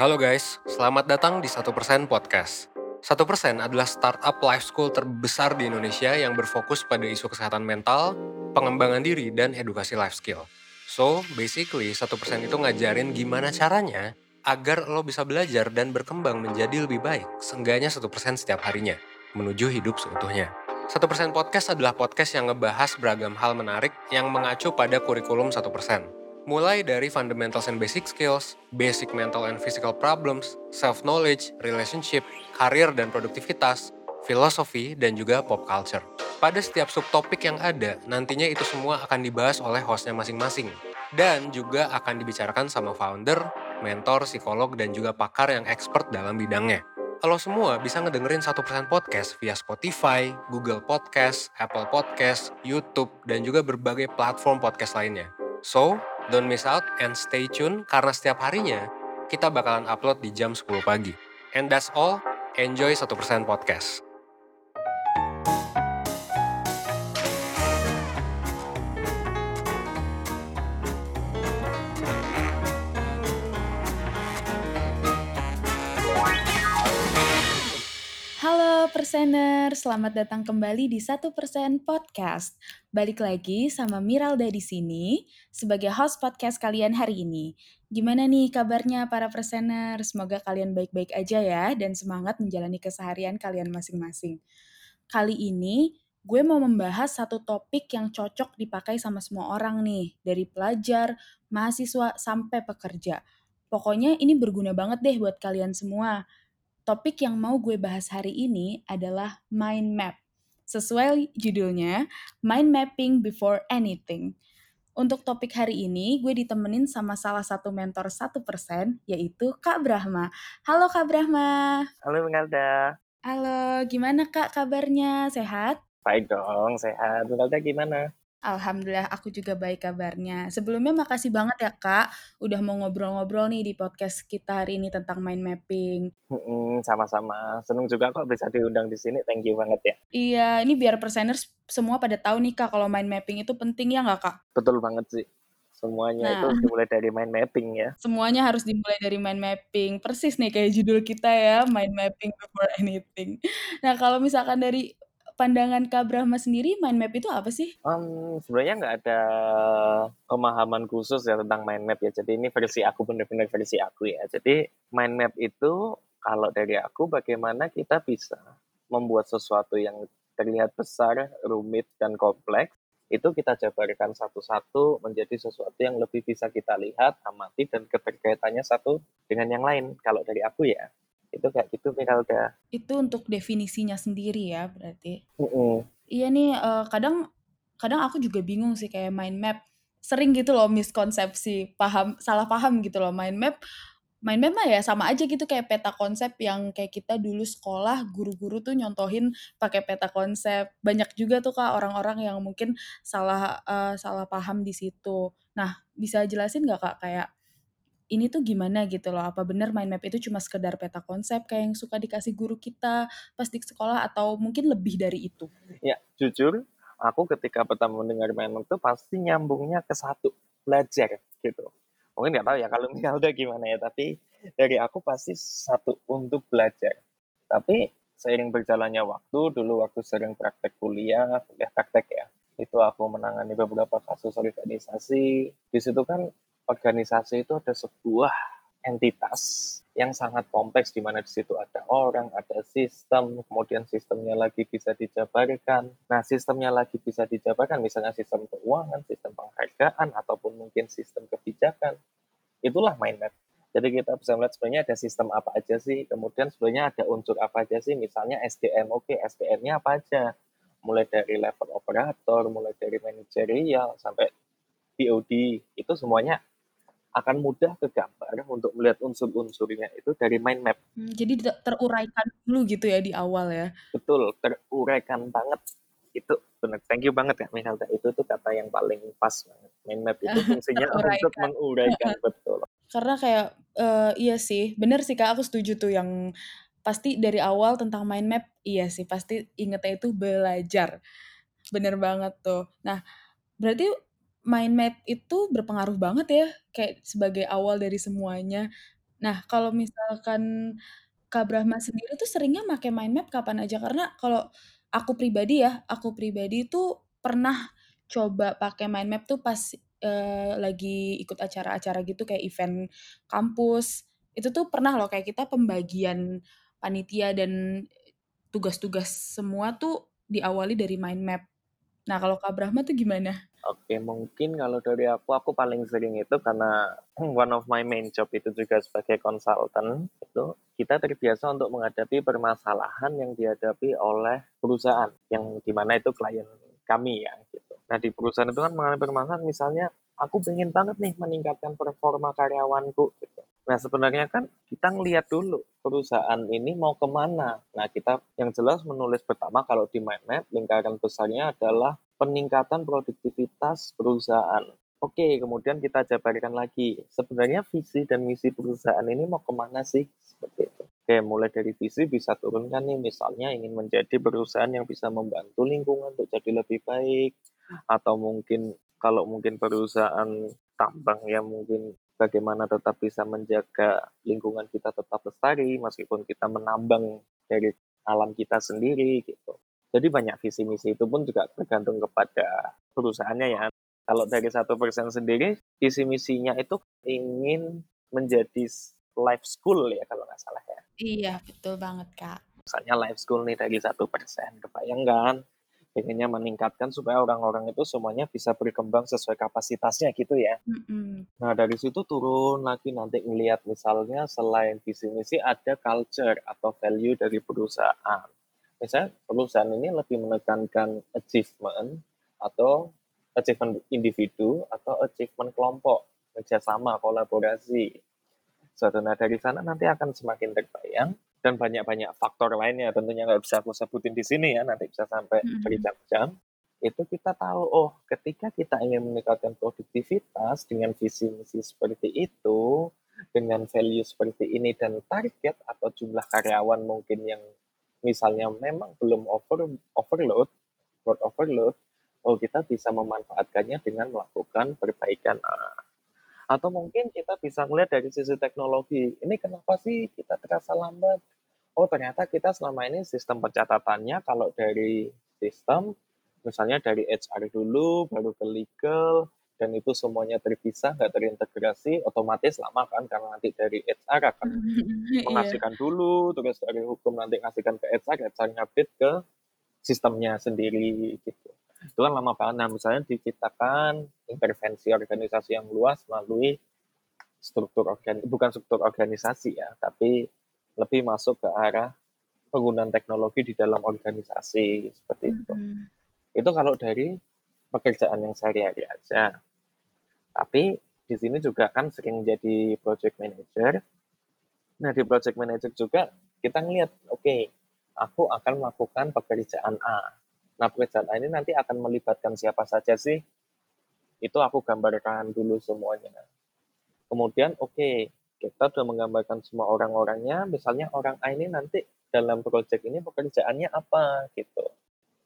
Halo guys, selamat datang di 1% Podcast. 1% adalah startup life school terbesar di Indonesia yang berfokus pada isu kesehatan mental, pengembangan diri, dan edukasi life skill. So, basically 1% itu ngajarin gimana caranya agar lo bisa belajar dan berkembang menjadi lebih baik, seenggaknya 1% setiap harinya, menuju hidup seutuhnya. 1% Podcast adalah podcast yang ngebahas beragam hal menarik yang mengacu pada kurikulum 1%. Mulai dari fundamentals and basic skills, basic mental and physical problems, self-knowledge, relationship, karir dan produktivitas, filosofi, dan juga pop culture. Pada setiap subtopik yang ada, nantinya itu semua akan dibahas oleh hostnya masing-masing. Dan juga akan dibicarakan sama founder, mentor, psikolog, dan juga pakar yang expert dalam bidangnya. Lo semua bisa ngedengerin 1% podcast via Spotify, Google Podcast, Apple Podcast, YouTube, dan juga berbagai platform podcast lainnya. So, don't miss out and stay tune karena setiap harinya kita bakalan upload di jam 10 pagi. And that's all, enjoy 1% podcast. Persener, selamat datang kembali di Satu Persen Podcast. Balik lagi sama Miralda di sini sebagai host podcast kalian hari ini. Gimana nih kabarnya para Persener? Semoga kalian baik-baik aja ya dan semangat menjalani keseharian kalian masing-masing. Kali ini gue mau membahas satu topik yang cocok dipakai sama semua orang nih, dari pelajar, mahasiswa, sampai pekerja. Pokoknya ini berguna banget deh buat kalian semua Topik yang mau gue bahas hari ini adalah mind map. Sesuai judulnya, mind mapping before anything. Untuk topik hari ini, gue ditemenin sama salah satu mentor 1%, yaitu Kak Brahma. Halo Kak Brahma. Halo Mengalda. Halo, gimana Kak kabarnya? Sehat? Baik dong, sehat. Mengalda gimana? Alhamdulillah aku juga baik kabarnya. Sebelumnya makasih banget ya Kak, udah mau ngobrol-ngobrol nih di podcast kita hari ini tentang mind mapping. Hmm, sama-sama. Seneng juga kok bisa diundang di sini. Thank you banget ya. Iya, ini biar perseners semua pada tahu nih Kak, kalau mind mapping itu penting ya nggak Kak? Betul banget sih. Semuanya Nah. itu dimulai dari mind mapping ya. Semuanya harus dimulai dari mind mapping. Persis nih kayak judul kita ya, mind mapping before anything. Nah, kalau misalkan dari pandangan Kak Brahma sendiri, mind map itu apa sih? Um, sebenarnya nggak ada pemahaman khusus ya tentang mind map ya. Jadi ini versi aku benar-benar versi aku ya. Jadi mind map itu kalau dari aku bagaimana kita bisa membuat sesuatu yang terlihat besar, rumit dan kompleks itu kita jabarkan satu-satu menjadi sesuatu yang lebih bisa kita lihat, amati dan keterkaitannya satu dengan yang lain. Kalau dari aku ya itu kayak gitu Miralda. Itu untuk definisinya sendiri ya berarti. Mm-mm. Iya nih uh, kadang kadang aku juga bingung sih kayak mind map sering gitu loh miskonsepsi paham salah paham gitu loh mind map mind map mah ya sama aja gitu kayak peta konsep yang kayak kita dulu sekolah guru-guru tuh nyontohin pakai peta konsep banyak juga tuh kak orang-orang yang mungkin salah uh, salah paham di situ nah bisa jelasin nggak kak kayak ini tuh gimana gitu loh apa benar mind map itu cuma sekedar peta konsep kayak yang suka dikasih guru kita pas di sekolah atau mungkin lebih dari itu Ya, jujur, aku ketika pertama mendengar mind map itu pasti nyambungnya ke satu, belajar gitu. Mungkin nggak tahu ya kalau Miralda gimana ya, tapi dari aku pasti satu untuk belajar. Tapi seiring berjalannya waktu, dulu waktu sering praktek kuliah, kuliah praktek ya, itu aku menangani beberapa kasus organisasi. Di situ kan organisasi itu ada sebuah entitas yang sangat kompleks di mana di situ ada orang, ada sistem, kemudian sistemnya lagi bisa dijabarkan. Nah, sistemnya lagi bisa dijabarkan misalnya sistem keuangan, sistem penghargaan ataupun mungkin sistem kebijakan. Itulah mind map. Jadi kita bisa melihat sebenarnya ada sistem apa aja sih, kemudian sebenarnya ada unsur apa aja sih, misalnya SDM, oke SDM-nya apa aja, mulai dari level operator, mulai dari manajerial sampai BOD, itu semuanya akan mudah kegambar untuk melihat unsur-unsurnya itu dari mind map. Hmm, jadi teruraikan dulu gitu ya di awal ya. Betul, teruraikan banget. Itu benar. Thank you banget ya Mihalda. Itu tuh kata yang paling pas banget. Mind map itu fungsinya untuk menguraikan betul. Karena kayak uh, iya sih, bener sih Kak, aku setuju tuh yang pasti dari awal tentang mind map, iya sih, pasti ingetnya itu belajar. Bener banget tuh. Nah, berarti mind map itu berpengaruh banget ya kayak sebagai awal dari semuanya Nah, kalau misalkan Kak Brahma sendiri tuh seringnya make mind map kapan aja? Karena kalau aku pribadi ya, aku pribadi tuh pernah coba pakai mind map tuh pas, eee, lagi ikut acara-acara gitu kayak event kampus. Itu tuh pernah loh kayak kita pembagian panitia dan tugas-tugas semua tuh diawali dari mind map. Nah, kalau Kak Brahma tuh gimana? Oke, mungkin kalau dari aku, aku paling sering itu karena one of my main job itu juga sebagai konsultan, itu kita terbiasa untuk menghadapi permasalahan yang dihadapi oleh perusahaan, yang di mana itu klien kami ya, gitu. Nah, di perusahaan itu kan mengalami permasalahan, misalnya aku pengen banget nih meningkatkan performa karyawanku, gitu. Nah, sebenarnya kan kita ngelihat dulu perusahaan ini mau ke mana. Nah, kita yang jelas menulis pertama kalau di mind map, lingkaran besarnya adalah peningkatan produktivitas perusahaan. Oke, kemudian kita jabarkan lagi. Sebenarnya visi dan misi perusahaan ini mau ke mana sih? Seperti itu. Oke, mulai dari visi bisa turunkan nih, misalnya ingin menjadi perusahaan yang bisa membantu lingkungan untuk jadi lebih baik, atau mungkin kalau mungkin perusahaan tambang yang mungkin bagaimana tetap bisa menjaga lingkungan kita tetap lestari meskipun kita menambang dari alam kita sendiri gitu. Jadi banyak visi misi itu pun juga tergantung kepada perusahaannya ya. Kalau dari satu persen sendiri, visi misinya itu ingin menjadi life school ya kalau nggak salah ya. Iya, betul banget Kak. Misalnya life school nih dari satu persen, kebayang kan? Pengennya meningkatkan supaya orang-orang itu semuanya bisa berkembang sesuai kapasitasnya gitu ya. Mm-mm. Nah dari situ turun lagi nanti ngelihat misalnya selain visi misi ada culture atau value dari perusahaan misalnya perusahaan ini lebih menekankan achievement atau achievement individu atau achievement kelompok, kerjasama, kolaborasi. Suatu nah dari sana nanti akan semakin terbayang dan banyak-banyak faktor lainnya tentunya nggak bisa aku sebutin di sini ya nanti bisa sampai berjam-jam itu kita tahu oh ketika kita ingin meningkatkan produktivitas dengan visi misi seperti itu dengan value seperti ini dan target atau jumlah karyawan mungkin yang misalnya memang belum over overload, work overload, oh kita bisa memanfaatkannya dengan melakukan perbaikan uh, atau mungkin kita bisa melihat dari sisi teknologi. Ini kenapa sih kita terasa lambat? Oh ternyata kita selama ini sistem pencatatannya kalau dari sistem misalnya dari HR dulu baru ke legal dan itu semuanya terpisah, nggak terintegrasi, otomatis lama kan karena nanti dari HR akan Iya. mengasihkan dulu, terus dari hukum nanti ngasihkan ke HR, HR ngupdate ke sistemnya sendiri gitu. Itu kan lama banget. Nah, misalnya diciptakan intervensi organisasi yang luas melalui struktur organ bukan struktur organisasi ya, tapi lebih masuk ke arah penggunaan teknologi di dalam organisasi seperti itu. Mm-mm. Itu kalau dari pekerjaan yang sehari-hari aja. Tapi di sini juga kan sering jadi project manager. Nah, di project manager juga kita ngelihat, oke, okay, aku akan melakukan pekerjaan A. Nah, pekerjaan A ini nanti akan melibatkan siapa saja sih? Itu aku gambarkan dulu semuanya. Kemudian, oke, okay, kita sudah menggambarkan semua orang-orangnya. Misalnya orang A ini nanti dalam project ini pekerjaannya apa gitu.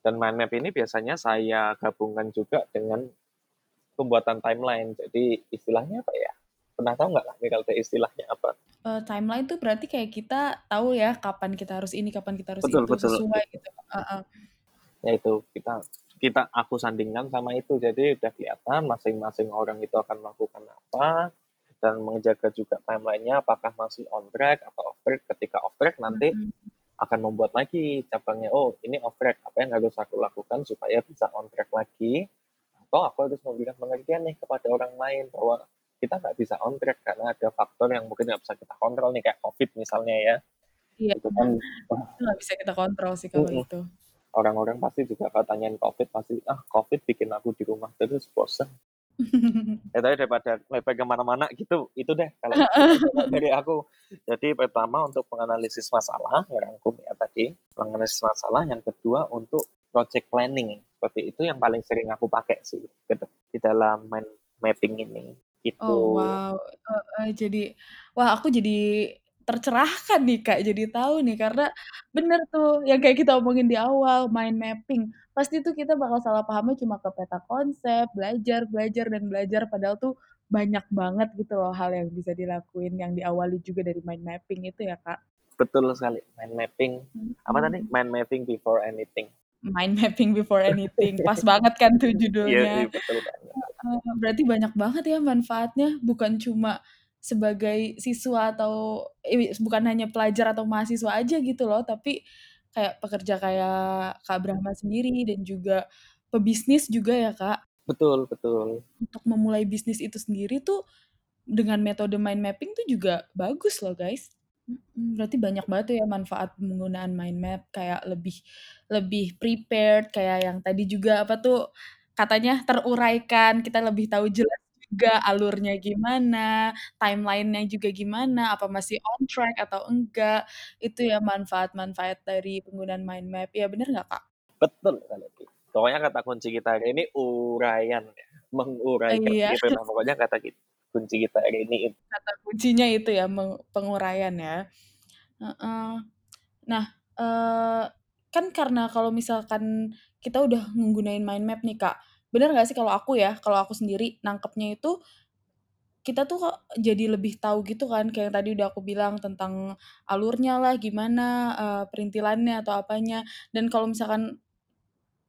Dan mind map ini biasanya saya gabungkan juga dengan pembuatan timeline. Jadi istilahnya apa ya? Pernah tahu nggak lah kalau istilahnya apa? Uh, timeline tuh berarti kayak kita tahu ya kapan kita harus ini, kapan kita harus betul, itu betul. sesuai gitu. Uh -uh. Ya itu kita kita aku sandingkan sama itu. Jadi udah kelihatan masing-masing orang itu akan melakukan apa dan menjaga juga timelinenya apakah masih on track atau off track. Ketika off track nanti mm -hmm. akan membuat lagi cabangnya. Oh ini off track. Apa yang harus aku lakukan supaya bisa on track lagi? Atau aku harus memberikan pengertian nih kepada orang lain bahwa kita nggak bisa on track karena ada faktor yang mungkin nggak bisa kita kontrol nih kayak COVID misalnya ya. Iya. Itu kan nggak bisa kita kontrol sih kalau itu. Orang-orang pasti juga katanyain COVID pasti ah COVID bikin aku di rumah terus bosan. ya tapi daripada lepas ke mana-mana gitu itu deh kalau dari aku jadi pertama untuk menganalisis masalah yang rangkum ya tadi menganalisis masalah yang kedua untuk project planning seperti itu yang paling sering aku pakai sih di dalam mind mapping ini gitu. Oh wow, uh, uh, jadi wah aku jadi tercerahkan nih Kak, jadi tahu nih karena bener tuh yang kayak kita omongin di awal mind mapping. Pasti tuh kita bakal salah pahamnya cuma ke peta konsep, belajar, belajar dan belajar padahal tuh banyak banget gitu loh hal yang bisa dilakuin yang diawali juga dari mind mapping itu ya, Kak? Betul sekali, mind mapping apa tadi? Mhm. Mind mapping before anything. Mind mapping before anything, pas banget kan tuh Iya judulnya. sih, betul banget. Heeh, berarti banyak banget ya manfaatnya, bukan cuma sebagai siswa atau ih bukan hanya pelajar atau mahasiswa aja gitu loh, tapi kayak pekerja kayak Kak Brahma sendiri dan juga pebisnis juga ya, Kak? Betul betul. Untuk memulai bisnis itu sendiri tuh, dengan metode mind mapping tuh juga bagus loh, guys. Mhm, berarti banyak banget tuh ya manfaat penggunaan mind map, kayak lebih lebih prepared, kayak yang tadi juga apa tuh, katanya teruraikan, kita lebih tahu jelas juga alurnya gimana, timeline-nya juga gimana, apa masih on track atau enggak, itu ya manfaat-manfaat dari penggunaan mind map, ya bener nggak, Kak? Betul sekali. Pokoknya kata kunci kita hari ini uraian ya, menguraikan Iya. gitu nah pokoknya kata kit kunci kita hari ini Kata kuncinya itu ya, penguraian ya. Nah, eee, kan karena kalau misalkan kita udah nggunain mind map nih, Kak, bener nggak sih kalau aku ya, kalau aku sendiri nangkepnya itu, kita tuh kok jadi lebih tahu gitu kan, kayak yang tadi udah aku bilang tentang alurnya lah gimana, eee, perintilannya atau apanya, dan kalau misalkan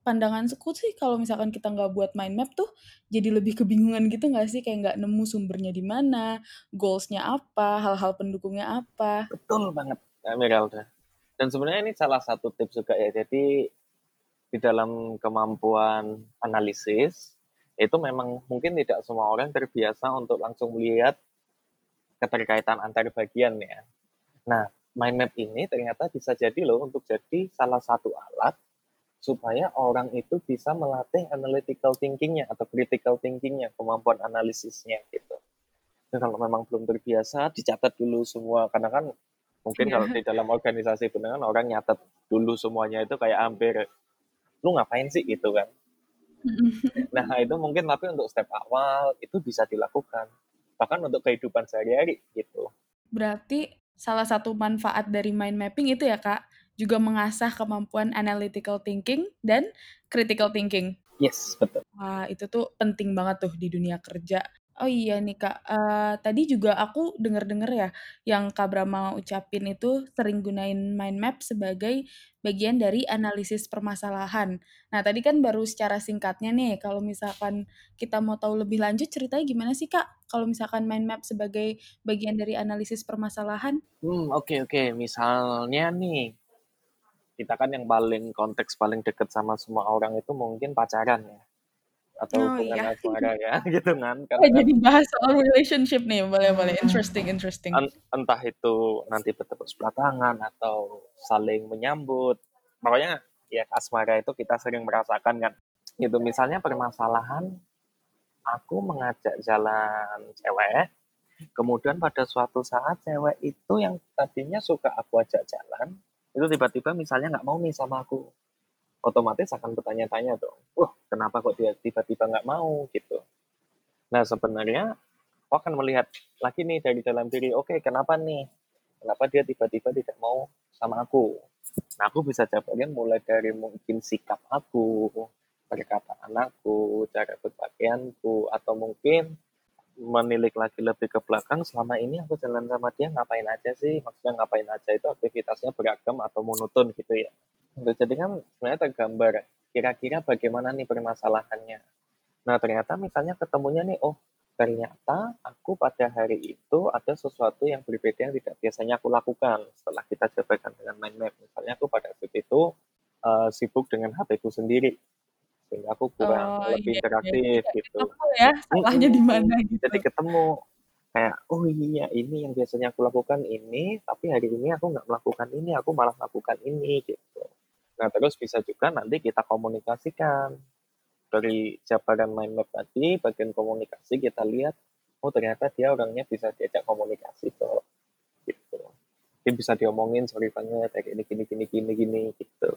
pandanganku sih kalau misalkan kita nggak buat mind map tuh, jadi lebih kebingungan gitu nggak sih? Kayak nggak nemu sumbernya di mana, goals-nya apa, hal-hal pendukungnya apa. Betul banget, Kak Miralda. Dan sebenarnya ini salah satu tips juga ya, jadi di dalam kemampuan analisis, itu memang mungkin tidak semua orang terbiasa untuk langsung melihat keterkaitan antar bagian ya. Nah, mind map ini ternyata bisa jadi loh untuk jadi salah satu alat supaya orang itu bisa melatih analytical thinking-nya atau critical thinking-nya, kemampuan analisisnya gitu. Dan kalau memang belum terbiasa, dicatat dulu semua karena kan mungkin kalau Iya. di dalam organisasi itu kan orang nyatet dulu semuanya itu kayak hampir, "Lu ngapain sih?" Gitu kan. Nah, itu mungkin tapi untuk step awal itu bisa dilakukan, bahkan untuk kehidupan sehari-hari gitu. Berarti salah satu manfaat dari mind mapping itu ya, Kak, juga mengasah kemampuan analytical thinking dan critical thinking? Yes, betul. Wah, itu tuh penting banget tuh di dunia kerja. Oh iya nih, Kak, eee, tadi juga aku denger-denger ya, yang Kak Brahma ucapin itu sering gunain mind map sebagai bagian dari analisis permasalahan. Nah, tadi kan baru secara singkatnya nih, kalau misalkan kita mau tahu lebih lanjut ceritanya gimana sih, Kak, kalau misalkan mind map sebagai bagian dari analisis permasalahan? Hmm, oke oke. Misalnya nih, kita kan yang paling konteks paling dekat sama semua orang itu mungkin pacaran ya, atau Oh, hubungan iya. asmara ya, gitu kan. Karena jadi bahas soal relationship nih, boleh boleh, interesting interesting. en entah itu nanti bertepuk sebelah tangan atau saling menyambut, pokoknya ya asmara itu kita sering merasakan kan. Gitu, misalnya permasalahan, aku mengajak jalan cewek, kemudian pada suatu saat cewek itu yang tadinya suka aku ajak jalan, itu tiba-tiba misalnya nggak mau nih sama aku. Otomatis akan bertanya-tanya dong, "Wah, kenapa kok dia tiba-tiba nggak mau?" Gitu. Nah, sebenarnya aku akan melihat lagi nih dari dalam diri, "Oke, kenapa nih? Kenapa dia tiba-tiba tidak mau sama aku?" Nah, aku bisa jabarin mulai dari mungkin sikap aku, perkataan aku, cara berpakaianku, atau mungkin menilik lagi lebih ke belakang, selama ini aku jalan sama dia ngapain aja sih? Maksudnya ngapain aja itu aktivitasnya beragam atau monoton gitu ya. Jadi kan sebenarnya tergambar, kira-kira bagaimana nih permasalahannya. Nah, ternyata misalnya ketemunya nih, oh ternyata aku pada hari itu ada sesuatu yang berbeda yang tidak biasanya aku lakukan setelah kita jabarkan dengan mind map. Misalnya aku pada saat itu, eee, sibuk dengan HP-ku sendiri, sehingga aku kurang Oh, lebih iya iya, interaktif jadi gitu. ketemu ya, salahnya di mana gitu. jadi ketemu, kayak, "Oh iya, ini yang biasanya aku lakukan ini, tapi hari ini aku nggak melakukan ini, aku malah melakukan ini," gitu. Nah, terus bisa juga nanti kita komunikasikan. Dari jabaran mind map tadi, bagian komunikasi kita lihat, oh ternyata dia orangnya bisa diajak komunikasi kok, gitu. Mungkin bisa diomongin, "Sorry banget kayak gini gini gini gini gini," gitu.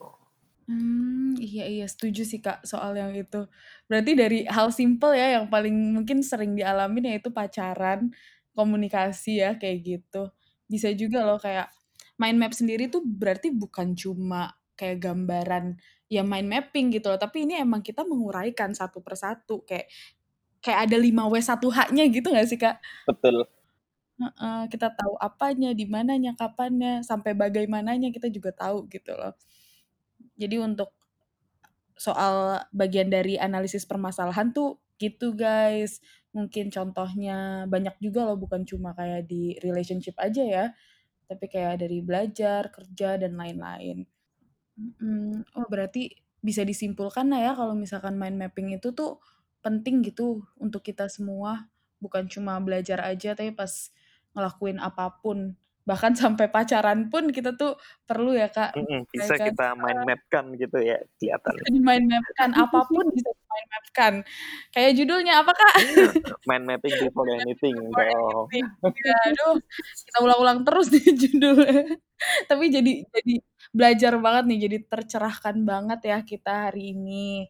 Mmm, iya iya, setuju sih, Kak, soal yang itu. Berarti dari hal simpel ya, yang paling mungkin sering dialamin yaitu pacaran, komunikasi ya, kayak gitu. Bisa juga loh kayak mind map sendiri tuh berarti bukan cuma kayak gambaran, ya mind mapping gitu loh, tapi ini emang kita menguraikan satu per satu, kayak kayak ada 5W1H-nya gitu nggak sih, Kak? Betul. Heeh, kita tahu apanya, di mananya, kapannya, sampai bagaimananya kita juga tahu gitu loh. Jadi untuk soal bagian dari analisis permasalahan tuh gitu guys. Mungkin contohnya banyak juga loh bukan cuma kayak di relationship aja ya, tapi kayak dari belajar, kerja, dan lain-lain. Mhm, oh berarti bisa disimpulkan lah ya kalau misalkan mind mapping itu tuh penting gitu untuk kita semua, bukan cuma belajar aja tapi pas ngelakuin apa pun, bahkan sampai pacaran pun kita tuh perlu ya Kak, Mhm, bisa menyesuaikan kita mind map-kan gitu ya kelihatannya. Bisa di-mind map-kan, apa pun bisa di-mind map-kan. Kayak judulnya apa Kak? Mind mapping before anything anything. Iya, aduh kita ulang-ulang terus nih judulnya. Tapi jadi jadi belajar banget nih, jadi tercerahkan banget ya kita hari ini.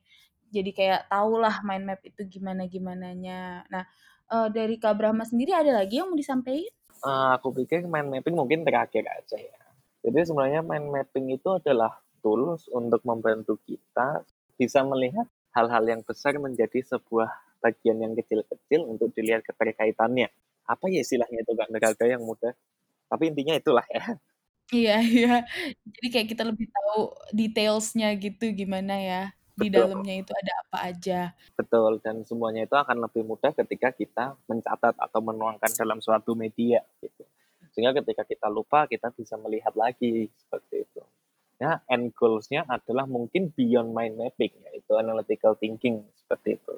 Jadi kayak tahulah mind map itu gimana-gimananya. Nah, eee, dari Kak Brahma sendiri ada lagi yang mau disampaikan? Eee, aku pikir mind mapping mungkin terakhir aja ya. Jadi sebenarnya mind mapping itu adalah tools untuk membantu kita bisa melihat hal-hal yang besar menjadi sebuah bagian yang kecil-kecil untuk dilihat keterkaitannya. Apa ya istilahnya itu Kak, negara yang mudah? Tapi intinya itulah ya. Iya iya. Jadi kayak kita lebih tahu details-nya gitu gimana ya, di Betul. dalamnya itu ada apa aja. Betul, dan semuanya itu akan lebih mudah ketika kita mencatat atau menuangkan dalam suatu media gitu. Sehingga ketika kita lupa, kita bisa melihat lagi seperti itu. Ya, end goals-nya adalah mungkin beyond mind mapping, yaitu analytical thinking seperti itu.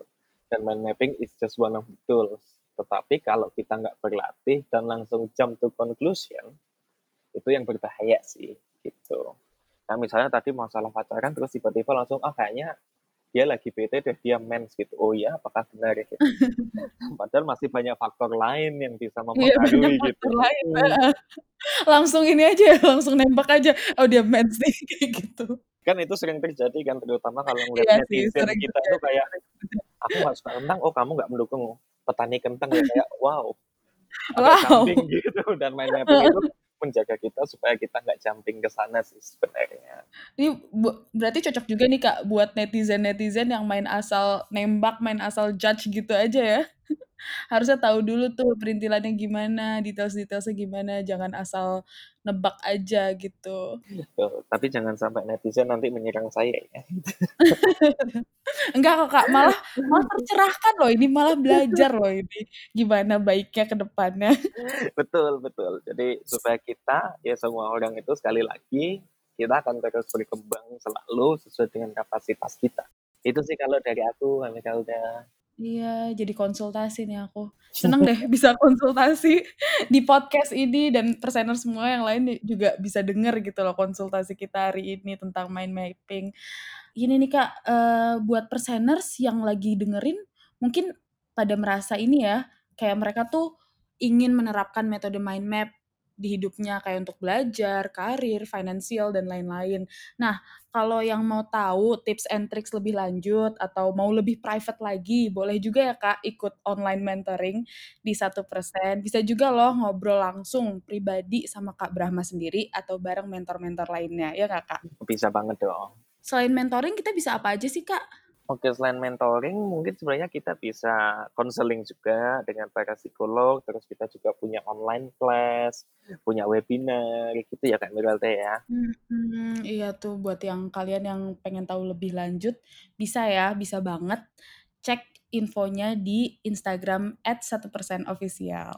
Dan mind mapping is just one of the tools. Tetapi kalau kita nggak berlatih dan langsung jump to conclusion, itu yang berbahaya sih gitu. Nah misalnya tadi masalah pacaran terus tiba-tiba langsung ah kayaknya dia lagi bete deh dia mens gitu. Oh iya apakah benar gitu? Padahal masih banyak faktor lain yang bisa Iya mempengaruhi gitu. faktor lain, heeh. Langsung ini aja ya, langsung nembak aja, oh dia mens nih kayak gitu. Kan itu sering terjadi kan terutama kalau ngeliat Iya sih netizen kita tuh terjadi kayak. "Aku nggak suka kentang, oh kamu nggak mendukung petani kentang ya?" Kayak wow, Wow. jumping gitu dan mind mapping itu menjaga kita supaya kita nggak jumping ke sana sih sebenarnya. Ini berarti cocok juga nih Kak buat netizen-netizen yang main asal nembak, main asal judge gitu aja ya. Harusnya tahu dulu tuh perintilannya gimana, details-details-nya gimana, jangan asal nebak aja gitu. Tapi jangan sampai netizen nanti menyerang saya ya. Enggak kok Kak, malah malah tercerahkan loh ini, malah belajar loh ini, gimana baiknya ke depannya. Betul betul. Jadi supaya kita, ya semua orang itu sekali lagi, kita akan terus berkembang selalu sesuai dengan kapasitas kita. Itu sih kalau dari aku, Kak Michelda. Iya, jadi konsultasi nih aku. Seneng deh bisa konsultasi di podcast ini dan persener semua yang lain juga bisa denger gitu loh konsultasi kita hari ini tentang mind mapping. Gini nih Kak, eee, buat perseners yang lagi dengerin, mungkin pada merasa ini ya, kayak mereka tuh ingin menerapkan metode mind map di hidupnya, kayak untuk belajar, karir, finansial, dan lain-lain. Nah, kalau yang mau tahu tips and tricks lebih lanjut atau mau lebih private lagi, boleh juga ya Kak ikut online mentoring di 1%. Bisa juga loh ngobrol langsung pribadi sama Kak Brahma sendiri atau bareng mentor-mentor lainnya, ya Kak? Bisa banget dong. Selain mentoring kita bisa apa aja sih Kak? Oke, selain mentoring mungkin sebenarnya kita bisa konseling juga dengan para psikolog, terus kita juga punya online class, punya webinar, gitu ya Kak Michelda ya. Mhm, iya tuh buat yang kalian yang pengen tahu lebih lanjut, bisa ya, bisa banget cek infonya di Instagram @1%official.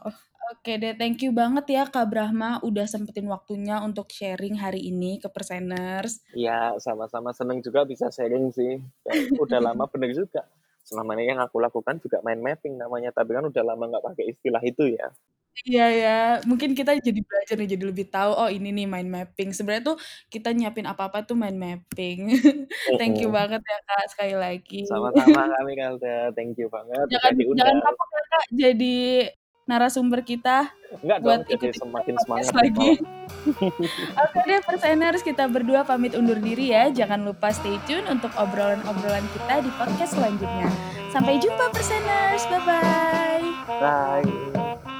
Oke deh, thank you banget ya Kak Brahma udah sempetin waktunya untuk sharing hari ini ke perseners. Iya, sama-sama seneng juga bisa sharing sih. Kayak udah lama bener juga. Selama ini yang aku lakukan juga mind mapping namanya, tapi kan udah lama nggak pakai istilah itu ya. Iya ya, mungkin kita jadi belajar nih, jadi lebih tahu, oh ini nih mind mapping. Sebenarnya tuh kita nyiapin apa-apa tuh mind mapping. Thank you banget ya Kak sekali lagi. Sama-sama Kak Michelda, thank you banget udah Jangan jangan kapok ya Kak jadi narasumber kita Enggak dong, buat jadi ikut-ikutan semakin semangat lagi. Oke deh perseners, kita berdua pamit undur diri ya. Jangan lupa stay tune untuk obrolan-obrolan kita di podcast selanjutnya. Sampai jumpa perseners, bye-bye. Bye.